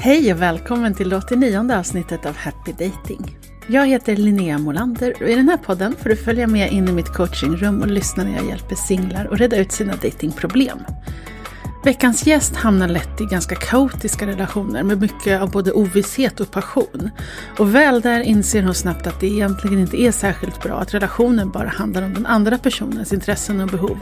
Hej och välkommen till det 89 avsnittet av Happy Dating. Jag heter Linnea Molander och i den här podden får du följa med in i mitt coachingrum och lyssna när jag hjälper singlar att reda ut sina datingproblem. Veckans gäst hamnar lätt i ganska kaotiska relationer med mycket av både ovisshet och passion. Och väl där inser hon snabbt att det egentligen inte är särskilt bra att relationen bara handlar om den andra personens intressen och behov.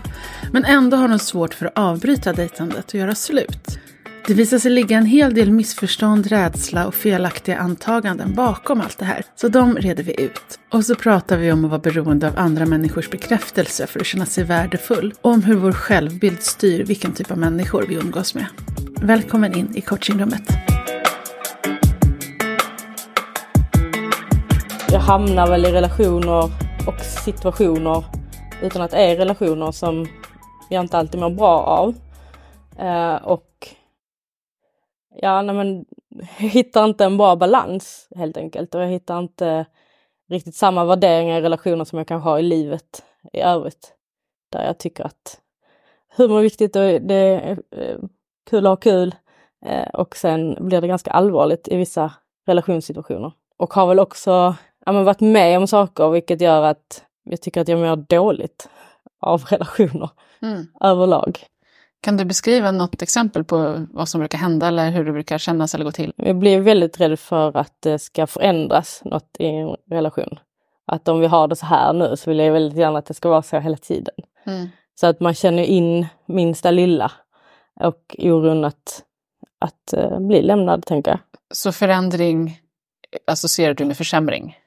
Men ändå har hon svårt för att avbryta dejtandet och göra slut. Det visar sig ligga en hel del missförstånd, rädsla och felaktiga antaganden bakom allt det här. Så de reder vi ut. Och så pratar vi om att vara beroende av andra människors bekräftelse för att känna sig värdefull. Och om hur vår självbild styr vilken typ av människor vi umgås med. Välkommen in i coachingrummet. Jag hamnar väl i relationer och situationer utan att det är relationer som jag inte alltid mår bra av. Eh, och ja, nej men, jag hittar inte en bra balans helt enkelt och jag hittar inte riktigt samma värderingar i relationer som jag kanske har i livet i övrigt. Där jag tycker att humor är viktigt och det är eh, kul att ha kul eh, och sen blir det ganska allvarligt i vissa relationssituationer. Och har väl också ja, men varit med om saker vilket gör att jag tycker att jag mår dåligt av relationer mm. överlag. Kan du beskriva något exempel på vad som brukar hända eller hur det brukar kännas eller gå till? Jag blir väldigt rädd för att det ska förändras något i en relation. Att om vi har det så här nu så vill jag väldigt gärna att det ska vara så hela tiden. Mm. Så att man känner in minsta lilla och oron att, att uh, bli lämnad, tänker jag. Så förändring associerar du med försämring?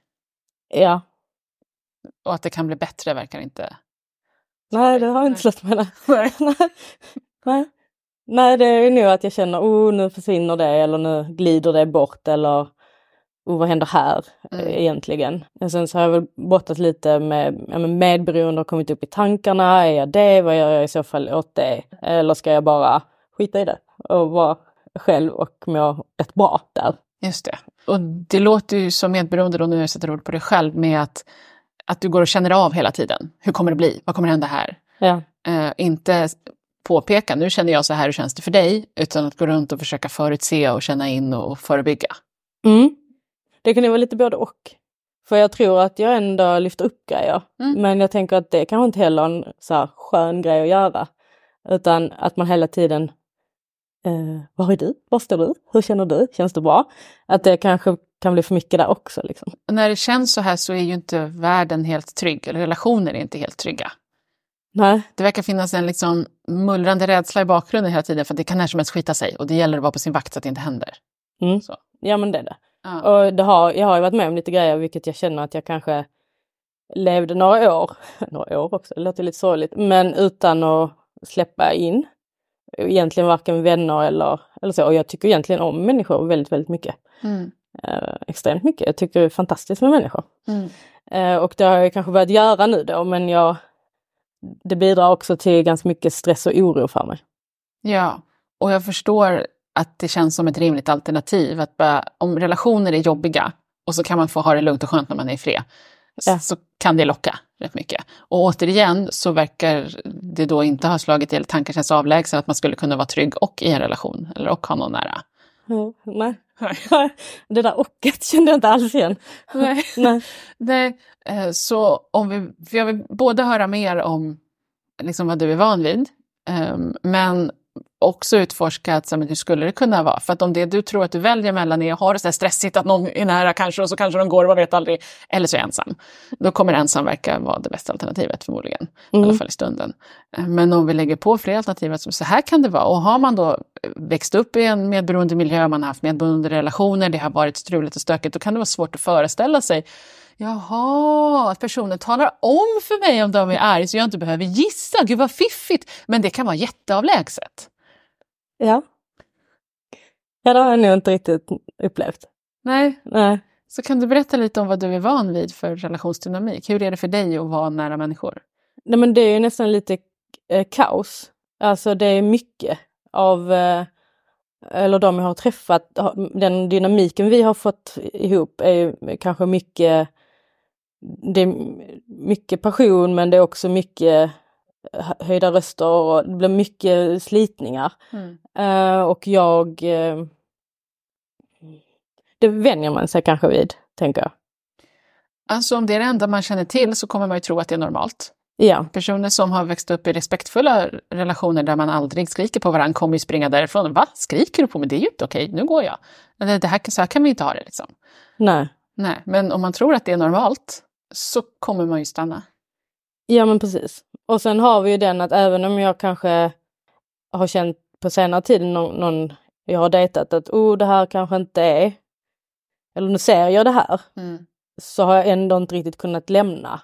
Ja. Och att det kan bli bättre verkar inte Nej, det har jag inte slått mig. Nej. Nej. Nej, det är nog att jag känner, oh nu försvinner det eller nu glider det bort eller oh vad händer här mm. egentligen? Och sen så har jag väl brottat lite med ja, medberoende och kommit upp i tankarna. Är jag det? Vad gör jag i så fall åt det? Eller ska jag bara skita i det och vara själv och må rätt bra där? Just det. Och det låter ju som medberoende då, nu jag sätter ord på det själv, med att att du går och känner av hela tiden. Hur kommer det bli? Vad kommer hända här? Ja. Uh, inte påpeka, nu känner jag så här, hur känns det för dig? Utan att gå runt och försöka förutse och känna in och förebygga. Mm. Det kan ju vara lite både och. För jag tror att jag ändå lyfter upp grejer. Mm. Men jag tänker att det kanske inte heller är en så här skön grej att göra. Utan att man hela tiden eh, Var är du? Var står du? Hur känner du? Känns det bra? Att det kanske kan bli för mycket där också. Liksom. när det känns så här så är ju inte världen helt trygg, eller relationer är inte helt trygga. Nej. Det verkar finnas en liksom mullrande rädsla i bakgrunden hela tiden för det kan när som helst skita sig och det gäller att vara på sin vakt så att det inte händer. Mm. Ja men det är det. Ja. Och det har, jag har ju varit med om lite grejer vilket jag känner att jag kanske levde några år, några år också, det låter lite sorgligt, men utan att släppa in egentligen varken vänner eller, eller så. Och jag tycker egentligen om människor väldigt, väldigt mycket. Mm eh, extremt mycket. Jag tycker det är fantastiskt med människor. Mm. Eh, och det har jag kanske börjat göra nu då men jag, det bidrar också till ganska mycket stress och oro för mig. Ja, och jag förstår att det känns som ett rimligt alternativ. Att bara, om relationer är jobbiga och så kan man få ha det lugnt och skönt när man är i fred. Ja. Så kan det locka rätt mycket. Och återigen så verkar det då inte ha slagit eller tanken känns avlägsen att man skulle kunna vara trygg och i en relation eller och ha någon nära. Mm, nej. det där ocket kände jag inte alls igen. Nej. Nej. Nej. Eh, så om vi, för jag vill både höra mer om liksom vad du är van vid, ehm, men också utforska att, hur skulle det kunna vara? För att om det du tror att du väljer mellan är att ha det så stressigt att någon är nära kanske och så kanske de går, man vet aldrig, eller så är ensam. Då kommer ensam verka vara det bästa alternativet förmodligen, mm. i alla mm. fall i stunden. Men om vi lägger på fler alternativ, att så här kan det vara. Och har man då växt upp i en medberoende miljö, man har haft medberoende relationer, det har varit struligt och stökigt, då kan det vara svårt att föreställa sig Jaha, att personen talar om för mig om de är arga så jag inte behöver gissa. Gud vad fiffigt! Men det kan vara jätteavlägset. Ja. Ja, det har jag nog inte riktigt upplevt. Nej. Nej. Så kan du berätta lite om vad du är van vid för relationsdynamik? Hur är det för dig att vara nära människor? Nej, men det är nästan lite eh, kaos. Alltså det är mycket av, eh, eller de jag har träffat, den dynamiken vi har fått ihop är kanske mycket, det är mycket passion men det är också mycket höjda röster och det blir mycket slitningar. Mm. Uh, och jag uh, det vänjer man sig kanske vid, tänker jag. Alltså om det är det enda man känner till så kommer man ju tro att det är normalt. Ja, Personer som har växt upp i respektfulla relationer där man aldrig skriker på varandra kommer ju springa därifrån. Va? Skriker du på mig? Det är ju inte okej, nu går jag. Det här, så här kan vi inte ha det liksom. nej. Nej, men om man tror att det är normalt så kommer man ju stanna. Ja men precis. Och sen har vi ju den att även om jag kanske har känt på senare tid någon, någon jag har dejtat att oh det här kanske inte är, eller nu ser jag det här, Mm. så har jag ändå inte riktigt kunnat lämna.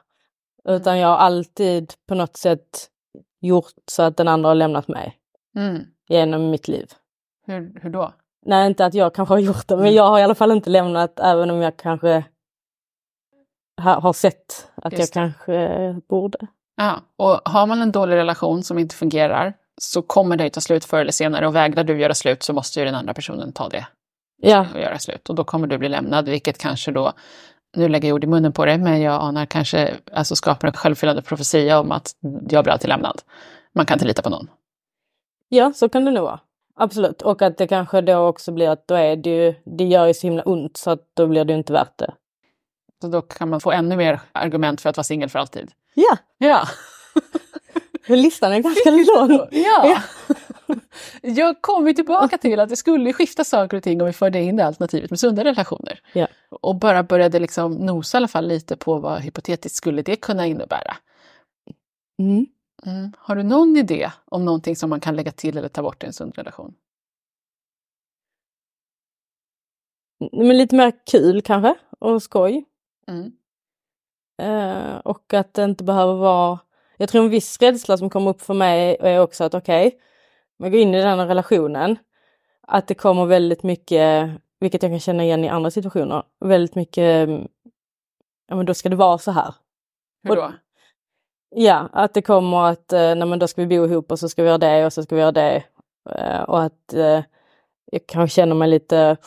Utan jag har alltid på något sätt gjort så att den andra har lämnat mig Mm. genom mitt liv. Hur, hur då? Nej, inte att jag kanske har gjort det, men jag har i alla fall inte lämnat även om jag kanske har sett att Just jag det. kanske borde. Ja, och har man en dålig relation som inte fungerar så kommer det ta slut förr eller senare och vägrar du göra slut så måste ju den andra personen ta det Ja, och göra slut. Och då kommer du bli lämnad, vilket kanske då, nu lägger jag ord i munnen på det, men jag anar kanske, alltså skapar en självfyllande profetia om att jag blir alltid lämnad. Man kan inte lita på någon. ja, så kan det nog vara. Absolut. Och att det kanske då också blir att då är det ju, det gör ju så himla ont så att då blir det inte värt det. Så då kan man få ännu mer argument för att vara singel för alltid. Ja, Ja, listan är ganska lång. ja. Jag kommer tillbaka till att det skulle skifta saker och ting om vi förde in det alternativet med sunda relationer. Ja. Och bara började liksom nosa i alla fall lite på vad hypotetiskt skulle det kunna innebära. Mm. Mm. Har du någon idé om någonting som man kan lägga till eller ta bort i en sund relation? Men lite mer kul kanske och skoj. Mm. Eh, och att det inte behöver vara... Jag tror en viss rädsla som kommer upp för mig är också att okej, om jag går in i den här relationen, att det kommer väldigt mycket, vilket jag kan känna igen i andra situationer, väldigt mycket, mm, ja men då ska det vara så här. Hur Och- då? Ja, att det kommer att, eh, nej men då ska vi bo ihop och så ska vi göra det och så ska vi göra det. Eh, och att jag kanske känner mig lite,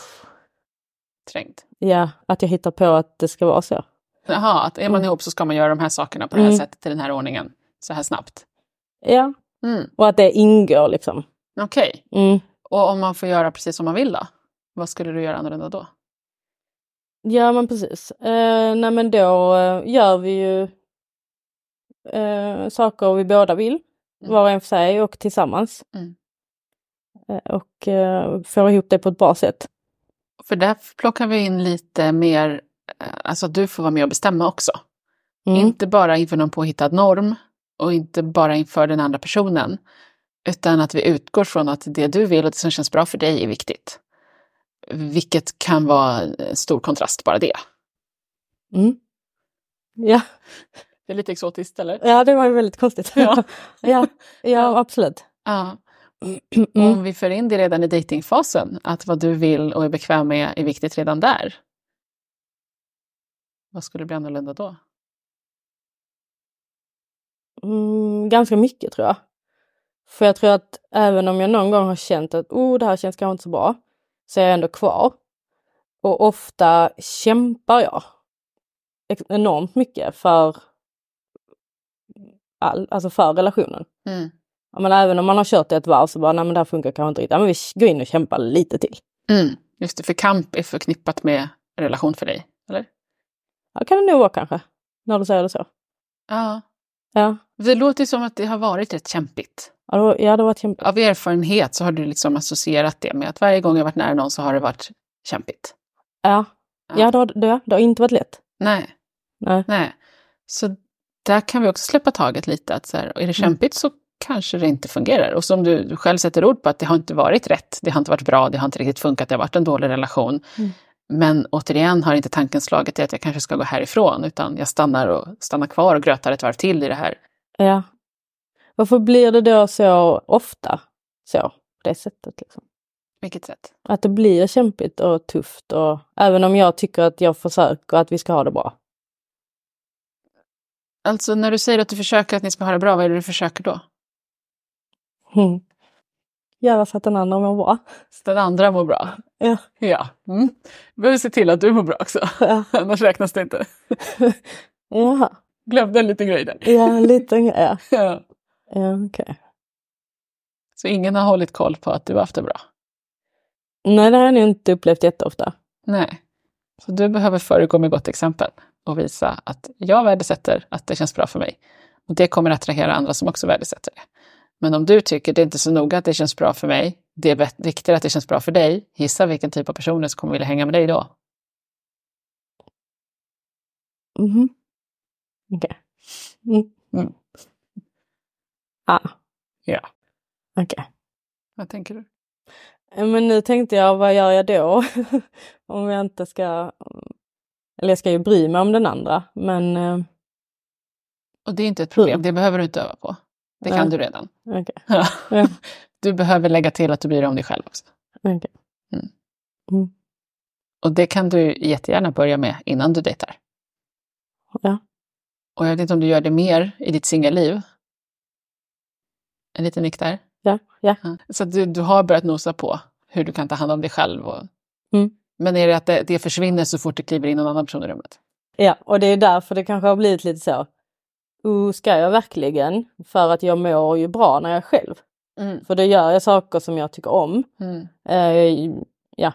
Trängd? Ja, att jag hittar på att det ska vara så. Jaha, att är man Mm. ihop så ska man göra de här sakerna på det här Mm. sättet, i den här ordningen, så här snabbt. Ja, Mm. och att det ingår liksom. Okej, Mm. och om man får göra precis som man vill då? Vad skulle du göra annorlunda då? Ja men precis. Eh, nej men då eh, gör vi ju eh, saker vi båda vill, Mm. var och en för sig och tillsammans. Mm. Eh, och eh, får ihop det på ett bra sätt. För där plockar vi in lite mer, eh, alltså att du får vara med och bestämma också. Mm. Inte bara inför någon påhittad norm och inte bara inför den andra personen. Utan att vi utgår från att det du vill och det som känns bra för dig är viktigt. Vilket kan vara stor kontrast, bara det. Mm. Ja. Det är lite exotiskt, eller? ja, det var ju väldigt konstigt. Ja, ja, Ja. absolut. Ja. Mm. Om vi för in det redan i datingfasen, att vad du vill och är bekväm med är viktigt redan där. Vad skulle bli annorlunda då? Mm, ganska mycket tror jag. För jag tror att även om jag någon gång har känt att oh, det här känns kanske inte så bra, så är jag ändå kvar. Och ofta kämpar jag enormt mycket för all, alltså för relationen. Mm. Men även om man har kört det ett varv så bara, nej men det här funkar kanske inte riktigt. Ja, men vi går in och kämpar lite till. Mm. Just det, för kamp är förknippat med relation för dig, eller? Ja, kan det nog vara kanske. När du säger det så. Ja. Ja, Det låter ju som att det har varit rätt kämpigt. ja det var, ja, det var kämpe. Av erfarenhet så har du liksom associerat det med att varje gång jag varit nära någon så har det varit kämpigt. Ja, Ja. ja det, har, det, det har inte varit lätt. Nej, Nej. nej. Så där kan vi också släppa taget lite. Att så här, är det kämpigt så kanske det inte fungerar. Och som du själv sätter ord på att det har inte varit rätt, det har inte varit bra, det har inte riktigt funkat, det har varit en dålig relation. Mm. Men återigen har inte tanken slagit till att jag kanske ska gå härifrån, utan jag stannar, och, stannar kvar och grötar ett varv till i det här. Ja. Varför blir det då så ofta så, på det sättet? Liksom? Vilket sätt? Att det blir kämpigt och tufft och även om jag tycker att jag försöker att vi ska ha det bra. Alltså när du säger att du försöker att ni ska ha det bra, vad är det du försöker då? Mm. Göra så att den andra mår bra. Så den andra mår bra? Ja. Ja. Mm. Vi behöver se till att du mår bra också, Ja, annars räknas det inte. Jaha. Glömde en liten grej där. ja en liten ja. Ja. ja okej. Så ingen har hållit koll på att du har haft det bra? Nej, det har jag nog inte upplevt jätteofta. Nej. Så du behöver föregå med gott exempel och visa att jag värdesätter att det känns bra för mig. Och det kommer att attrahera andra som också värdesätter det. Men om du tycker det är inte så noga att det känns bra för mig, det är viktigare att det känns bra för dig, gissa vilken typ av personer som kommer vilja hänga med dig då? Mhm. Okej. Mm. Mm. Ah, Ja. okej. Vad tänker du? Eh, Men nu tänkte jag, vad gör jag då? om jag inte ska... Eller jag ska ju bry mig om den andra, men... eh, Och det är inte ett problem, det behöver du inte öva på. Det kan Nej. du redan. Ja. Du behöver lägga till att du bryr dig om dig själv också. okej. Och det kan du jättegärna börja med innan du dejtar. Ja. Och jag vet inte om du gör det mer i ditt singelliv. En liten nick där. Ja, ja. Så du, du har börjat nosa på hur du kan ta hand om dig själv. Och... Mm. Men är det att det, det försvinner så fort det kliver in någon annan person i rummet? Ja, och det är därför det kanske har blivit lite så. Uh, ska jag verkligen? För att jag mår ju bra när jag är själv. Mm. För då gör jag saker som jag tycker om. Mm. Eh, ja,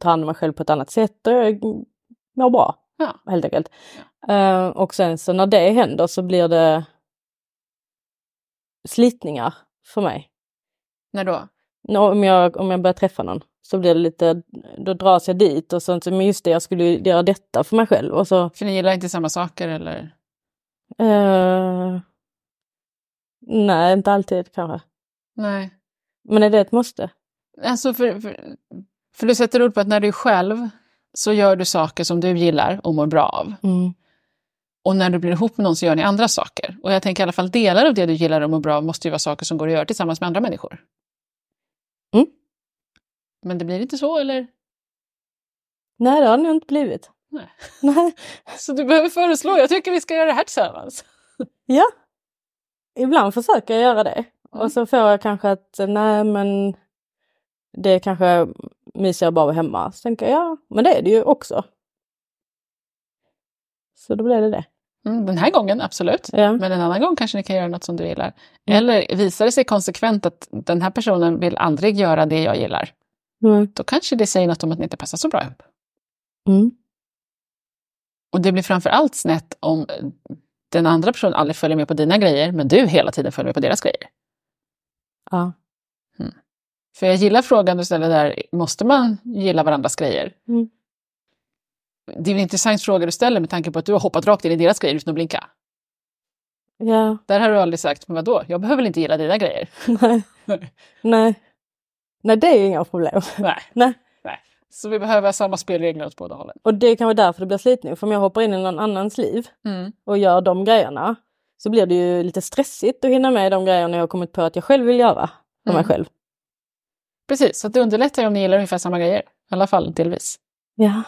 tar hand om mig själv på ett annat sätt och jag mår bra. Ja. Helt enkelt. Eh, och sen så när det händer så blir det slitningar för mig. När då? Nå, Om jag, om jag börjar träffa någon så blir det lite, då dras jag dit och så, men just det, jag skulle göra detta för mig själv och så För ni gillar inte samma saker eller? Eh, nej, inte alltid kanske. Nej. Men är det ett måste? Alltså för, för, för du sätter ord på att när du är själv så gör du saker som du gillar och mår bra av. Mm. Och när du blir ihop med någon så gör ni andra saker. Och jag tänker i alla fall delar av det du gillar och mår bra av måste ju vara saker som går att göra tillsammans med andra människor. Mm. Men det blir inte så eller? Nej, det har det nog inte blivit. Nej. Nej. Så du behöver föreslå, jag tycker vi ska göra det här tillsammans. Ja. Ibland försöker jag göra det. Och så får jag kanske att, nej men det är kanske mysigare bara vara hemma. Så tänker jag, ja, men det är det ju också. Så då blir det det. Mm, den här gången, absolut. Ja. Men en annan gång kanske ni kan göra något som du gillar. Eller visar det sig konsekvent att den här personen vill aldrig göra det jag gillar. Mm. Då kanske det säger något om att ni inte passar så bra ihop. Mm. Och det blir framför allt snett om den andra personen aldrig följer med på dina grejer, men du hela tiden följer med på deras grejer. Ja. För jag gillar frågan du ställer där, måste man gilla varandras grejer? Mm. Det är en intressant fråga du ställer med tanke på att du har hoppat rakt in i deras grejer utan att blinka. Ja. Där har du aldrig sagt, men vadå, jag behöver väl inte gilla dina grejer? Nej. Nej. Nej, det är ju inga problem. Nej. Nej. Så vi behöver samma spelregler åt båda hållen. Och det kan vara därför det blir slitning. För om jag hoppar in i någon annans liv Mm. och gör de grejerna så blir det ju lite stressigt att hinna med de grejerna jag kommit på att jag själv vill göra för mig Mm. själv. Precis, så det underlättar om ni gillar ungefär samma grejer. I alla fall delvis. Ja.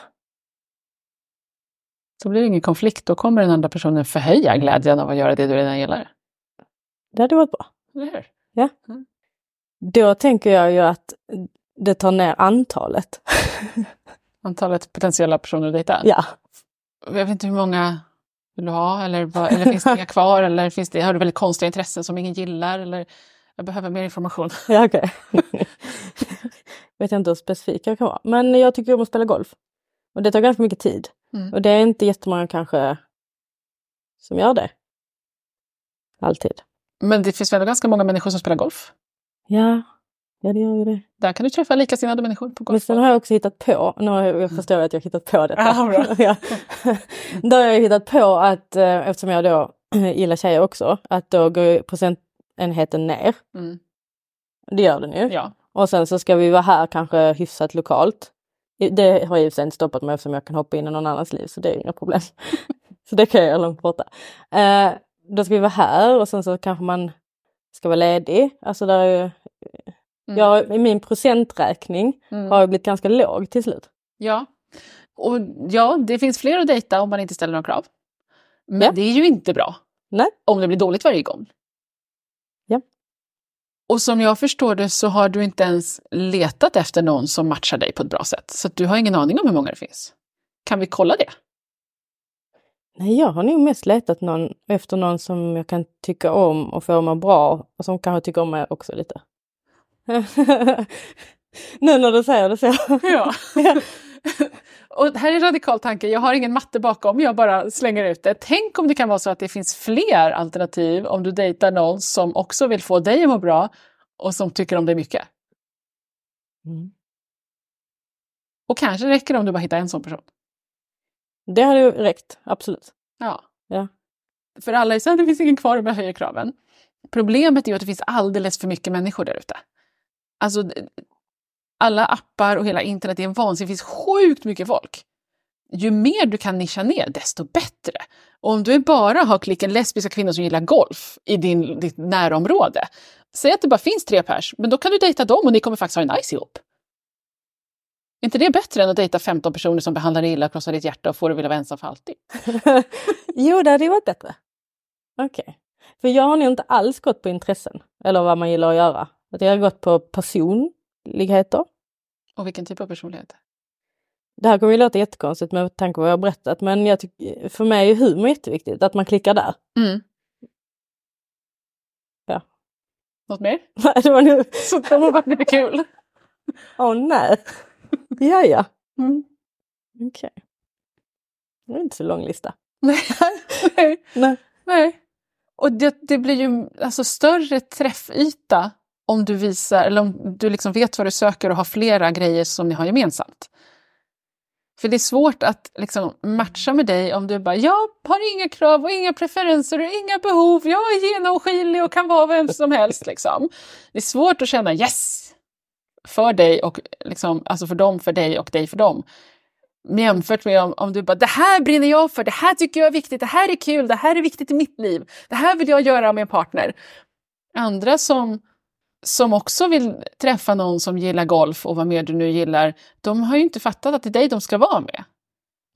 Så blir det ingen konflikt, då kommer den andra personen förhöja glädjen av att göra det du redan gillar. Det hade varit bra. Eller hur? Då tänker jag ju att det tar ner antalet. Antalet potentiella personer att dejta. ja. Jag vet inte hur många vill du ha eller, vad, eller finns det inga kvar eller finns det, har du väldigt konstiga intressen som ingen gillar eller jag behöver mer information. Ja, okej. Vet jag inte hur specifik jag kan vara. Men jag tycker om att spela golf. Och det tar ganska mycket tid. Mm. Och det är inte jättemånga kanske som gör det. Alltid. Men det finns väl ganska många människor som spelar golf? Ja, ja det gör ju det. Där kan du träffa likasinnade människor på Men golf. sen har jag också hittat på, nu jag, jag förstår att jag har hittat på detta. Ja, bra. ja. Då har jag hittat på att, eh, eftersom jag då gillar tjejer också, att då går procentenheten ner. Mm. Det gör den ju. Ja. Och sen så ska vi vara här kanske hyfsat lokalt. Det har jag i inte stoppat mig eftersom jag kan hoppa in i någon annans liv så det är inga problem. så det kan jag göra långt borta. Eh, då ska vi vara här och sen så kanske man ska vara ledig. Alltså där är ju, Mm. jag, i min procenträkning Mm. har jag blivit ganska låg till slut. Ja. Och ja, det finns fler att dejta om man inte ställer några krav. Men Ja. det är ju inte bra. Nej. Om det blir dåligt varje gång. Ja. Och som jag förstår det så har du inte ens letat efter någon som matchar dig på ett bra sätt. Så du har ingen aning om hur många det finns. Kan vi kolla det? Nej, jag har nog mest letat någon, efter någon som jag kan tycka om och få mig bra och som kanske tycker om mig också lite. nu när du säger det så. Ja. Och här är en radikal tanke, jag har ingen matte bakom, jag bara slänger ut det. Tänk om det kan vara så att det finns fler alternativ om du dejtar någon som också vill få dig att må bra och som tycker om dig mycket. Mm. Och kanske räcker det om du bara hittar en sån person. Det hade ju räckt, absolut. Ja. Ja. För alla är så här, det finns ingen kvar om jag höjer kraven. Problemet är ju att det finns alldeles för mycket människor där ute. Alltså, alla appar och hela internet är en vansinnigt, det finns sjukt mycket folk. Ju mer du kan nischa ner, desto bättre. Och om du bara har klicken lesbiska kvinnor som gillar golf i din, ditt närområde, säg att det bara finns tre pers, men då kan du dejta dem och ni kommer faktiskt ha en nice ihop. Är inte det bättre än att dejta 15 personer som behandlar dig illa, krossar ditt hjärta och får dig att vilja vara ensam för alltid? jo, det hade ju varit bättre. Okej. För jag har nog inte alls gått på intressen eller vad man gillar att göra. Att jag har gått på personligheter. Och vilken typ av personlighet? Det här kommer ju låta jättekonstigt med tanke på vad jag har berättat men jag tycker, för mig är humor jätteviktigt, att man klickar där. Mm. Ja. Något mer? Nej, det var nu... Så det varit lite kul. Åh nej. Ja, ja. Mm. Okej. Det är inte så lång lista. Nej. Nej. Nej. Nej. Och det, det blir ju alltså större träffyta om du visar, eller om du liksom vet vad du söker och har flera grejer som ni har gemensamt. För det är svårt att liksom matcha med dig om du bara, jag har inga krav och inga preferenser och inga behov, jag är genomskinlig och kan vara vem som helst. Liksom. Det är svårt att känna yes för dig och liksom, alltså för dem, för dig och dig för dem. Jämfört med om, om du bara, det här brinner jag för, det här tycker jag är viktigt, det här är kul, det här är viktigt i mitt liv, det här vill jag göra med en partner. Andra som, som också vill träffa någon som gillar golf och vad mer du nu gillar, de har ju inte fattat att det är dig de ska vara med.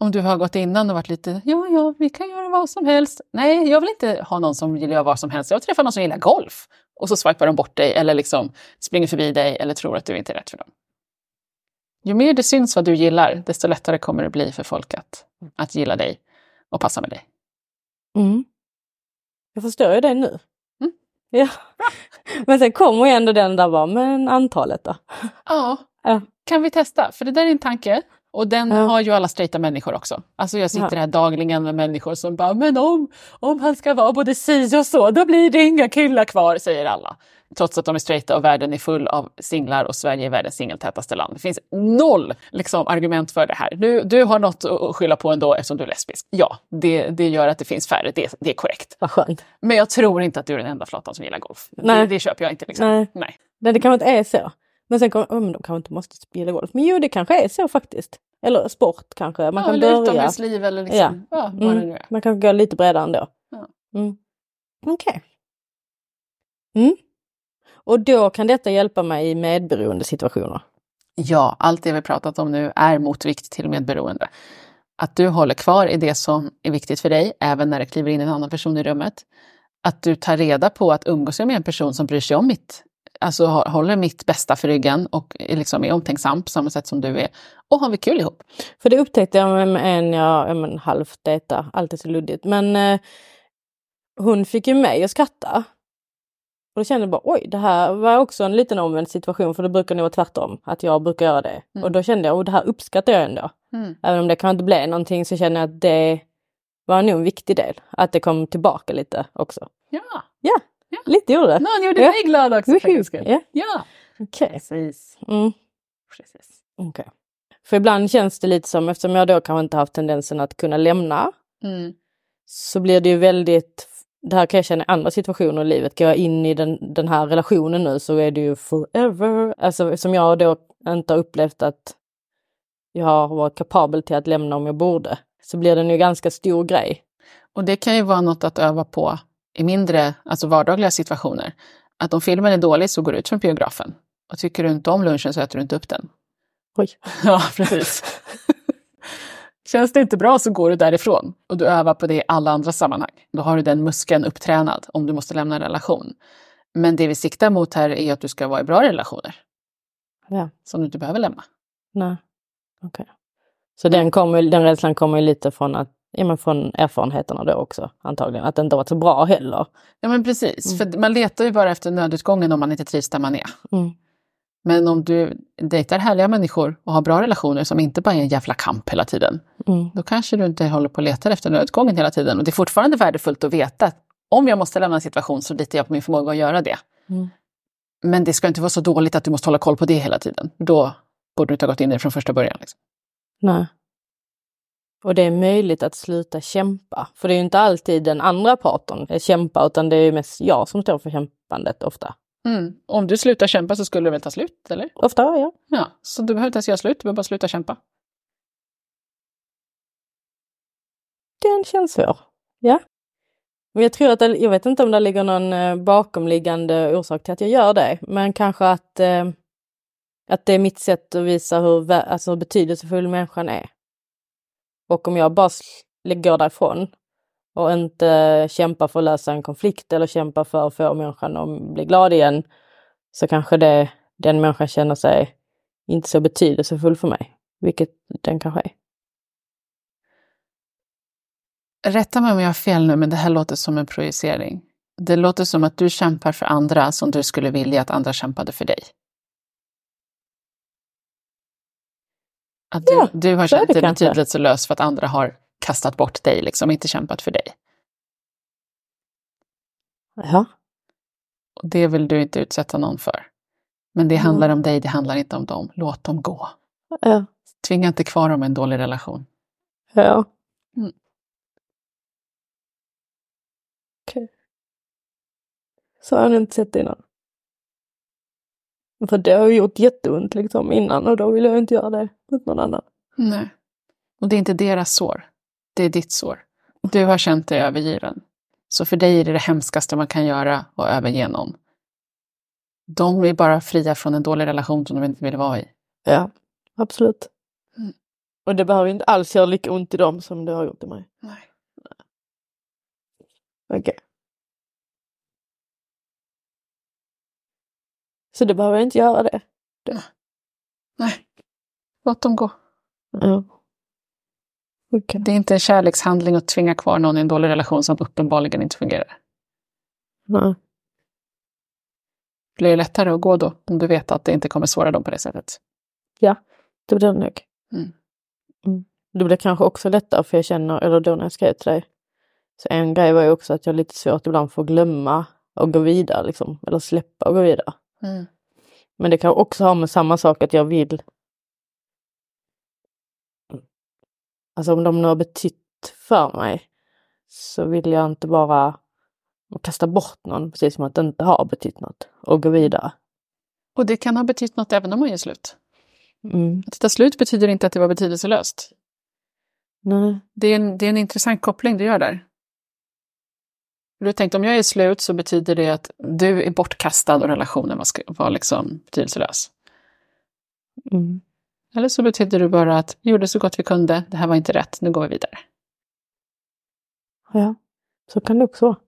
Om du har gått innan och varit lite, ja, ja, vi kan göra vad som helst. Nej, jag vill inte ha någon som gillar vad som helst. Jag vill träffa någon som gillar golf. Och så swipar de bort dig eller liksom springer förbi dig eller tror att du inte är rätt för dem. Ju mer det syns vad du gillar, desto lättare kommer det bli för folk att, att gilla dig och passa med dig. Mm. Jag förstår ju det nu. Ja. Men sen kommer ju ändå den där bara, men antalet då? Ja, Ja. kan vi testa? För det där är en tanke. Och den Ja. har ju alla straighta människor också. Alltså jag sitter Ja. här dagligen med människor som bara, men om, om han ska vara både si och så, då blir det inga killar kvar, säger alla. Trots att de är straighta och världen är full av singlar och Sverige är världens singeltätaste land. Det finns noll liksom, argument för det här. Du, du har något att skylla på ändå eftersom du är lesbisk. Ja, det, det gör att det finns färre, det, det är korrekt. Vad skönt. Men jag tror inte att du är den enda flatan som gillar golf. Nej. Det, det köper jag inte. Liksom. Nej. Nej. Nej, det kanske inte är så. Men sen kommer, men de kanske inte måste spela golf. Men jo, det kanske är så faktiskt. Eller sport kanske. Man ja, kan eller börja. utomhusliv eller liksom, ja. det nu Mm. är. Man kan gå lite bredare ändå. Ja. Mm. Okej. Mm. Och då kan detta hjälpa mig i medberoende situationer. Ja, allt det vi pratat om nu är motvikt till medberoende. Att du håller kvar i det som är viktigt för dig, även när det kliver in en annan person i rummet. Att du tar reda på att umgås jag med en person som bryr sig om mitt, alltså håller mitt bästa för ryggen och är liksom är omtänksam på samma sätt som du är. Och har vi kul ihop. För det upptäckte jag med en jag ja, men, halvt dejta, alltid så luddigt. Men eh, hon fick ju mig att skratta. Och då kände jag bara oj, det här var också en liten omvänd situation för det brukar nog vara tvärtom, att jag brukar göra det. Mm. Och då kände jag, och det här uppskattar jag ändå. Även om det kanske inte blev någonting så känner jag att det var nog en viktig del. Att det kom tillbaka lite också. Ja, Ja, lite gjorde det. någon gjorde Ja. mig glad också för. Ja, Ja, okej. precis. Mm. precis. okej. För ibland känns det lite som, eftersom jag då kanske inte haft tendensen att kunna lämna, Mm. så blir det ju väldigt, det här kan jag känna i andra situationer i livet, går jag in i den, den här relationen nu så är det ju forever. Alltså eftersom jag då inte har upplevt att jag har varit kapabel till att lämna om jag borde, så blir den ju ganska stor grej. Och det kan ju vara något att öva på i mindre, alltså vardagliga situationer. Att om filmen är dålig så går du ut från biografen. Och tycker du inte om lunchen så äter du inte upp den. Oj. Ja, precis. Känns det inte bra så går du därifrån och du övar på det i alla andra sammanhang. Då har du den muskeln upptränad om du måste lämna en relation. Men det vi siktar mot här är att du ska vara i bra relationer Ja, som du inte behöver lämna. nej. Okej. Så den, kommer, den rädslan kommer lite från, att, ja, men från erfarenheterna då också antagligen, att det inte varit så bra heller. Ja men precis, för man letar ju bara efter nödutgången om man inte trivs där man är. Mm. Men om du dejtar härliga människor och har bra relationer som inte bara är en jävla kamp hela tiden, Mm. då kanske du inte håller på och letar efter nödutgången hela tiden. Och det är fortfarande värdefullt att veta att om jag måste lämna en situation så litar jag på min förmåga att göra det. Mm. Men det ska inte vara så dåligt att du måste hålla koll på det hela tiden. Då borde du inte ha gått in i det från första början. Liksom. Nej. Och det är möjligt att sluta kämpa. För det är ju inte alltid den andra parten är kämpa utan det är mest jag som står för kämpandet ofta. Mm. Om du slutar kämpa så skulle det väl ta slut, eller? Ofta, ja. Ja, så du behöver inte ens göra slut, du behöver bara sluta kämpa. Den känns svår. Ja. Men jag tror att det, jag vet inte om det ligger någon eh, bakomliggande orsak till att jag gör det. Men kanske att, eh, att det är mitt sätt att visa hur, alltså, hur betydelsefull människan är. Och om jag bara går därifrån och inte kämpar för att lösa en konflikt eller kämpar för att få människan att bli glad igen så kanske det, den människan känner sig inte så betydelsefull för mig. Vilket den kanske är. Rätta mig om jag har fel nu, men det här låter som en projicering. Det låter som att du kämpar för andra som du skulle vilja att andra kämpade för dig. Att du, Ja, du har känt dig betydelselös för att andra har kastat bort dig, liksom inte kämpat för dig. Ja. Och det vill du inte utsätta någon för. Men det Mm. handlar om dig, det handlar inte om dem. Låt dem gå. Ja. Tvinga inte kvar dem i en dålig relation. Ja. Mm. Okej. Så har nog inte sett det innan. För det har ju gjort jätteont liksom innan och då vill jag inte göra det mot någon annan. Nej. Och det är inte deras sår. Det är ditt sår. Du har känt dig övergiven. Så för dig är det det hemskaste man kan göra att överge någon. De är bara fria från en dålig relation som de inte vill vara i. Ja, absolut. Mm. Och det behöver inte alls göra lika ont i dem som det har gjort i mig. Nej. Okej. Så det behöver inte göra det. Nej. Låt dem gå. Ja. Okej. Det är inte en kärlekshandling att tvinga kvar någon i en dålig relation som uppenbarligen inte fungerar. Nej. Blir det lättare att gå då, om du vet att det inte kommer såra dem på det sättet? Det blir det nog. Mm. Mm. Det blir kanske också lättare för jag känner, eller då när jag skrev till dig. Så en grej var ju också att jag har lite svårt ibland för att glömma och gå vidare liksom. Eller släppa och gå vidare. Mm. Men det kan också ha med samma sak att jag vill. Alltså om de nu har betytt för mig. Så vill jag inte bara kasta bort någon precis som att det inte har betytt något. Och gå vidare. Och det kan ha betytt något även om man gör slut. Mm. Att ta slut betyder inte att det var betydelselöst. Nej. Det är en, det är en intressant koppling du gör där. Du har tänkt om jag är slut så betyder det att du är bortkastad och relationen var, var liksom betydelselös. Mm. Eller så betyder det bara att vi gjorde så gott vi kunde, det här var inte rätt, nu går vi vidare. Ja, så kan det också vara.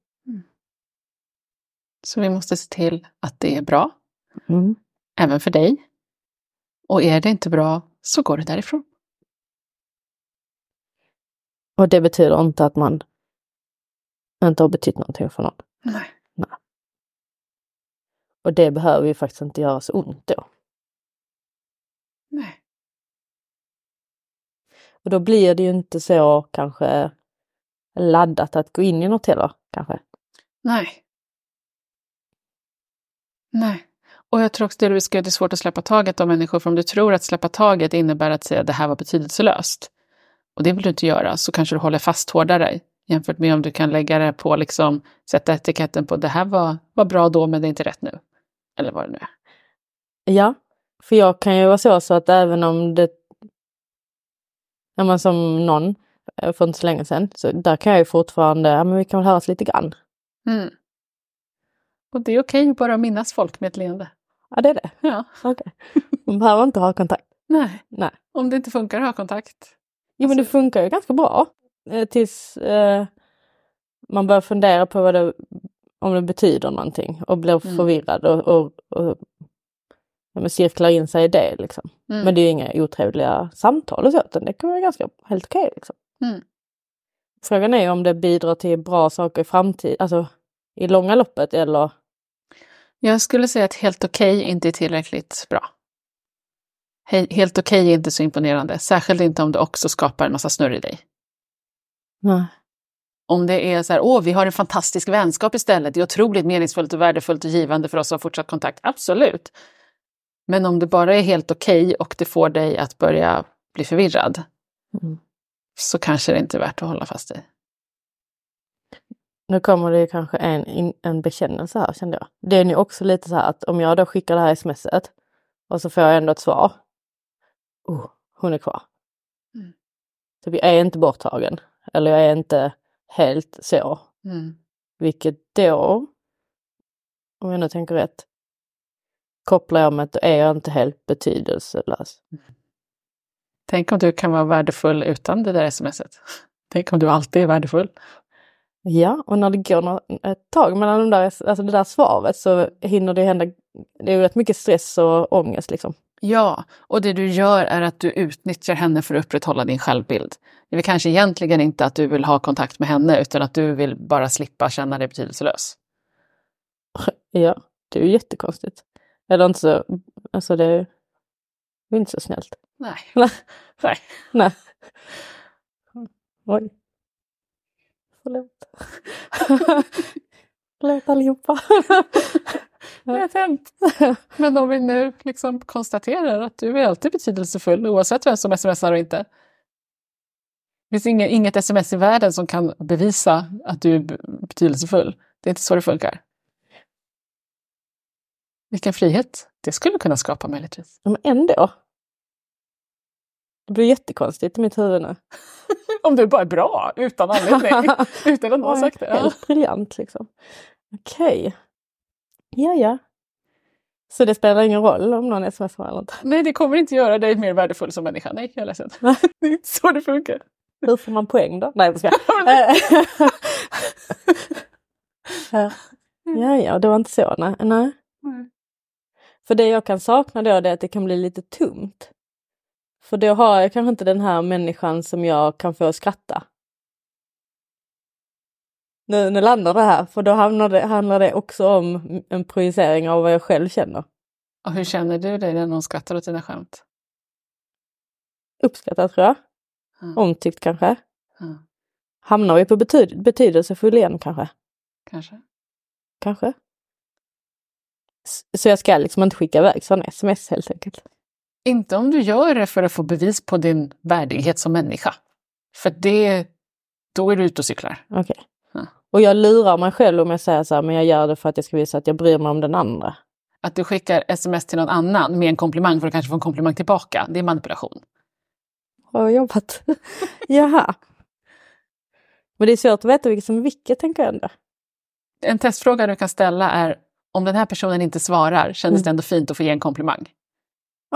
Så vi måste se till att det är bra, Mm. även för dig. Och är det inte bra så går det därifrån. Och det betyder inte att man inte har betytt någonting för någon. Nej. Och det behöver ju faktiskt inte göra så ont då. Nej. Och då blir det ju inte så kanske laddat att gå in i något heller kanske. Nej. Nej. Och jag tror också det du ska det är svårt att släppa taget om människor, för om du tror att släppa taget innebär att säga det här var betydelselöst, och det vill du inte göra, så kanske du håller fast hårdare jämfört med om du kan lägga det på, liksom, sätta etiketten på det här var, var bra då, men det är inte rätt nu. Eller vad det nu är. Ja, för jag kan ju vara så, så att även om det... Ja, men som någon eh, för inte så länge sedan, så där kan jag ju fortfarande, ja men vi kan väl höras lite grann. Mm. Och det är okej att bara minnas folk med ett leende. Ja, det är det. Ja. Okej. Man behöver inte ha kontakt. Nej. Nej. Om det inte funkar, ha kontakt. Jo, men det Alltså- funkar ju ganska bra. Eh, tills eh, man börjar fundera på vad det, om det betyder någonting och blir Mm. förvirrad och, och, och ja, cirklar in sig i det. Liksom. Mm. Men det är ju inga otrevliga samtal och så, utan det kan vara ganska helt okej. liksom. Mm. Frågan är om det bidrar till bra saker i framtiden, alltså i långa loppet eller Jag skulle säga att helt okej inte är tillräckligt bra. He- Helt okej är inte så imponerande, särskilt inte om det också skapar en massa snurr i dig. Nej. Om det är så här, åh, vi har en fantastisk vänskap istället, det är otroligt meningsfullt och värdefullt och givande för oss att ha fortsatt kontakt, absolut. Men om det bara är helt okej och det får dig att börja bli förvirrad, Mm. så kanske det inte är värt att hålla fast i. Nu kommer det kanske en, en bekännelse här kände jag. Det är ju också lite så här att om jag då skickar det här smset och så får jag ändå ett svar. Oh, hon är kvar. Mm. Så jag är inte borttagen. Eller jag är inte helt så. Mm. Vilket då, om jag nu tänker rätt, kopplar jag med att då är jag inte helt betydelselös. Tänk om du kan vara värdefull utan det där smset. Tänk om du alltid är värdefull. Ja, och när det går ett tag mellan de där, alltså det där svaret så hinner det hända, det är rätt mycket stress och ångest liksom. Ja, och det du gör är att du utnyttjar henne för att upprätthålla din självbild. Det är kanske egentligen inte att du vill ha kontakt med henne utan att du vill bara slippa känna dig betydelselös. Ja, det är ju jättekonstigt. Eller inte så, alltså det är ju inte så snällt. Nej. Nej. Nej. Nej. Oj. Förlåt. Förlåt allihopa. Det har hänt. Men om vi nu liksom konstaterar att du är alltid betydelsefull oavsett vem som smsar och inte. Det finns inget, inget sms i världen som kan bevisa att du är be- betydelsefull. Det är inte så det funkar. Vilken frihet det skulle kunna skapa möjligtvis. Men ändå. Det blir jättekonstigt i mitt huvud nu. Om du bara är bra utan anledning. utan att någon har sagt det. Helt briljant liksom. Okej. Ja, ja. Så det spelar ingen roll om någon smsar eller inte? Nej, det kommer inte göra dig mer värdefull som människa. Nej, jag är ledsen. Det är inte så det funkar. Hur får man poäng då? Nej, jag skojar. Ja, ja, ja, det var inte så. Nej. nej. För det jag kan sakna då är att det kan bli lite tomt. För då har jag kanske inte den här människan som jag kan få att skratta. Nu, nu landar det här, för då handlar det, handlar det också om en projicering av vad jag själv känner. Och hur känner du dig när någon skrattar åt dina skämt? Uppskattat tror jag. Ja. Omtyckt kanske. Ja, Hamnar vi på betyd betydelsefull igen kanske? kanske. Kanske. Så jag ska liksom inte skicka iväg sådana sms helt enkelt. Inte om du gör det för att få bevis på din värdighet som människa. För det, då är du ute och cyklar. Okej. Ja. Och jag lurar mig själv om jag säger så här, men jag gör det för att jag ska visa att jag bryr mig om den andra. Att du skickar sms till någon annan med en komplimang för att kanske få en komplimang tillbaka, det är manipulation. Har jobbat? Jaha. Men det är svårt att veta vilket som är vilket tänker jag ändå. En testfråga du kan ställa är om den här personen inte svarar, kändes Mm. det ändå fint att få ge en komplimang?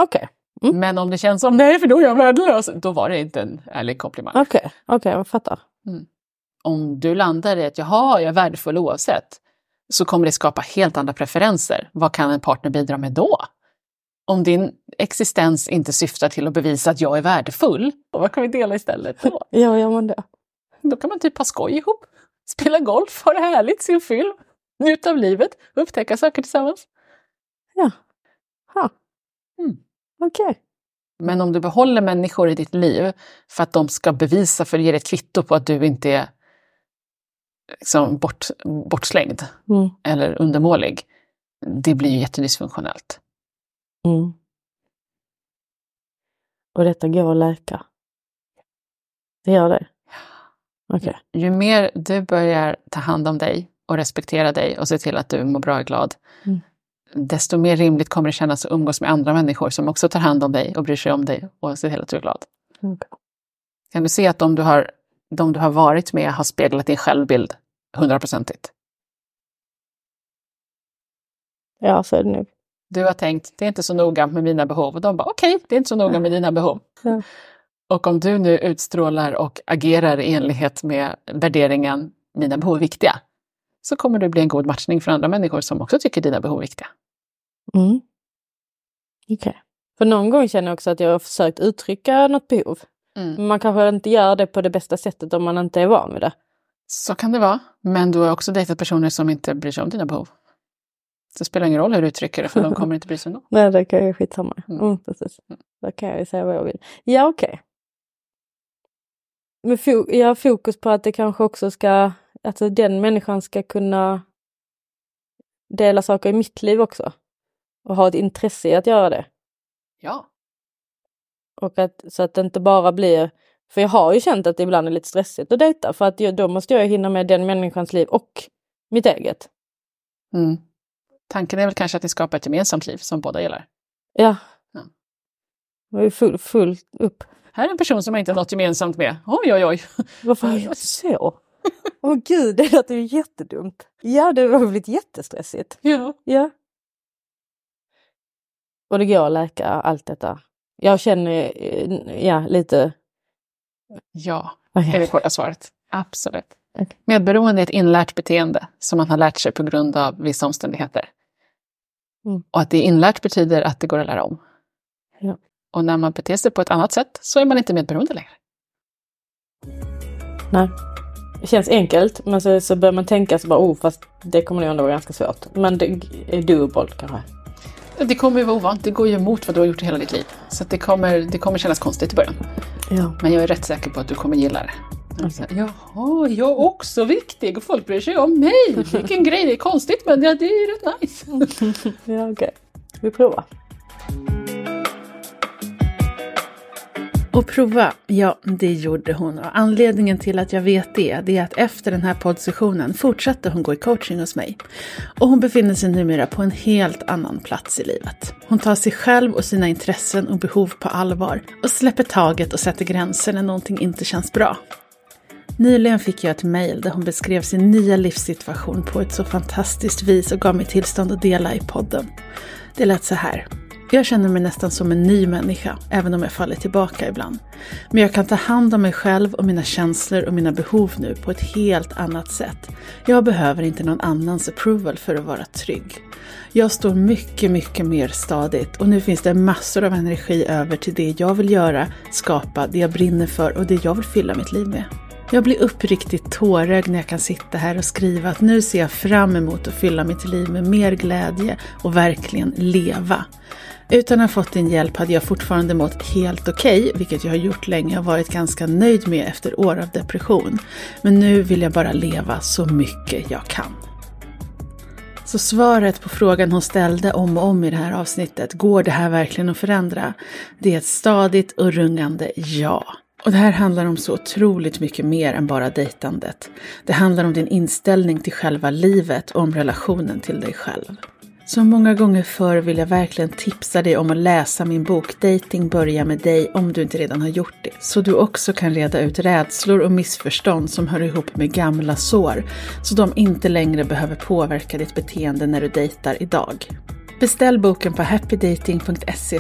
Okej, Mm. Men om det känns som nej, för då är jag värdelös, då var det inte en ärlig komplimang. okej, okej, jag fattar. Om du landar i att jaha, jag är värdefull oavsett, så kommer det skapa helt andra preferenser. Vad kan en partner bidra med då? Om din existens inte syftar till att bevisa att jag är värdefull, vad kan vi dela istället då? Ja, gör man det? Då kan man typ ha skoj ihop, spela golf, ha det härligt, se en film, njuta av livet, upptäcka saker tillsammans. Ja. Ha. Mm. Okej. Men om du behåller människor i ditt liv för att de ska bevisa, för att ge dig ett kvitto på att du inte är liksom bort, bortslängd Mm. eller undermålig, det blir ju jättedysfunktionellt. Mm. Och detta går att läka? Det gör det? Okej. Ju mer du börjar ta hand om dig och respektera dig och se till att du mår bra och glad, Mm. desto mer rimligt kommer det kännas att umgås med andra människor som också tar hand om dig och bryr sig om dig och ser till att du är glad. Okej. Kan du se att de du har, de du har varit med har speglat din självbild hundraprocentigt? Ja, så är det nog. Du har tänkt, det är inte så noga med mina behov. Och de bara, okej, det är inte så noga med dina behov. Och om du nu utstrålar och agerar i enlighet med värderingen, mina behov är viktiga, så kommer du bli en god matchning för andra människor som också tycker dina behov är viktiga. Mm. Okej. För någon gång känner jag också att jag har försökt uttrycka något behov. Men man kanske inte gör det på det bästa sättet om man inte är van vid det. Så kan det vara, men du har också dejtat personer som inte bryr sig om dina behov. Det spelar ingen roll hur du uttrycker det för de kommer inte bry sig ändå. Nej, det kan ju skitsamma. Mm. Mm, precis. Då kan jag ju säga vad jag vill. Ja, okej. Men fo- jag har fokus på att det kanske också ska, alltså den människan ska kunna dela saker i mitt liv också. Och ha ett intresse i att göra det. Ja. Och att, så att det inte bara blir, för jag har ju känt att det ibland är lite stressigt att dejta för att jag, då måste jag hinna med den människans liv och mitt eget. Mm. Tanken är väl kanske att ni skapar ett gemensamt liv som båda gillar. Ja. Ja. Jag är full, full upp. Här är en person som jag inte har något gemensamt med. Oj, oj, oj. Varför har jag så? Åh gud, det låter ju jättedumt. Ja, det har blivit jättestressigt. Ja. Ja. Och det går att läka allt detta. Jag känner, eh, ja, lite... Ja, Okej. är det korta svaret. Absolut. Okej. Medberoende är ett inlärt beteende som man har lärt sig på grund av vissa omständigheter. Mm. Och att det är inlärt betyder att det går att lära om. Ja. Och när man beter sig på ett annat sätt så är man inte medberoende längre. Nej. Det känns enkelt, men så, så börjar man tänka så bara, oh, fast det kommer nog ändå vara ganska svårt. Men det är doable kanske. Det kommer ju vara ovant, det går ju emot vad du har gjort i hela ditt liv. Så det, kommer, det kommer kännas konstigt i början. Ja. Men jag är rätt säker på att du kommer gilla det. Så, Jaha, jag är också viktig och folk bryr sig om mig. Vilken grej, det är konstigt men det är rätt nice. Ja, okej. Vi provar. Och prova, ja det gjorde hon. Och anledningen till att jag vet det, det är att efter den här poddsessionen fortsatte hon gå i coaching hos mig. Och hon befinner sig numera på en helt annan plats i livet. Hon tar sig själv och sina intressen och behov på allvar och släpper taget och sätter gränser när någonting inte känns bra. Nyligen fick jag ett mejl där hon beskrev sin nya livssituation på ett så fantastiskt vis och gav mig tillstånd att dela i podden. Det lät så här. Jag känner mig nästan som en ny människa, även om jag faller tillbaka ibland. Men jag kan ta hand om mig själv och mina känslor och mina behov nu på ett helt annat sätt. Jag behöver inte någon annans approval för att vara trygg. Jag står mycket, mycket mer stadigt och nu finns det massor av energi över till det jag vill göra, skapa, det jag brinner för och det jag vill fylla mitt liv med. Jag blir uppriktigt tårögd när jag kan sitta här och skriva att nu ser jag fram emot att fylla mitt liv med mer glädje och verkligen leva. Utan att ha fått din hjälp hade jag fortfarande mått helt okej, vilket jag har gjort länge och varit ganska nöjd med efter år av depression. Men nu vill jag bara leva så mycket jag kan. Så svaret på frågan hon ställde om och om i det här avsnittet, går det här verkligen att förändra? Det är ett stadigt och rungande ja. Och det här handlar om så otroligt mycket mer än bara dejtandet. Det handlar om din inställning till själva livet och om relationen till dig själv. Som många gånger förr vill jag verkligen tipsa dig om att läsa min bok Dating börjar med dig om du inte redan har gjort det. Så du också kan reda ut rädslor och missförstånd som hör ihop med gamla sår. Så de inte längre behöver påverka ditt beteende när du dejtar idag. Beställ boken på happydating.se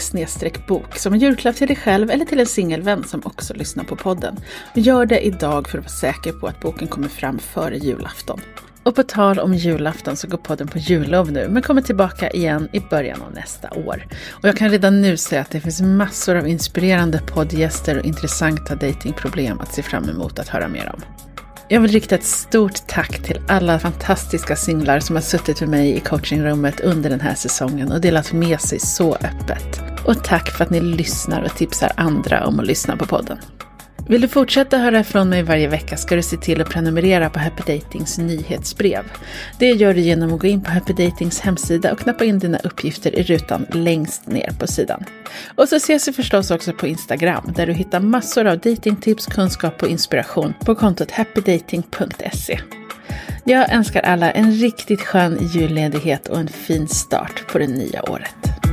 bok som en julklapp till dig själv eller till en singelvän som också lyssnar på podden. Gör det idag för att vara säker på att boken kommer fram före julafton. Och på tal om julafton så går podden på jullov nu, men kommer tillbaka igen i början av nästa år. Och jag kan redan nu säga att det finns massor av inspirerande poddgäster och intressanta datingproblem att se fram emot att höra mer om. Jag vill rikta ett stort tack till alla fantastiska singlar som har suttit med mig i coachingrummet under den här säsongen och delat med sig så öppet. Och tack för att ni lyssnar och tipsar andra om att lyssna på podden. Vill du fortsätta höra från mig varje vecka ska du se till att prenumerera på Happy Datings nyhetsbrev. Det gör du genom att gå in på Happy Datings hemsida och knappa in dina uppgifter i rutan längst ner på sidan. Och så ses vi förstås också på Instagram där du hittar massor av datingtips, kunskap och inspiration på kontot happydating.se. Jag önskar alla en riktigt skön julledighet och en fin start på det nya året.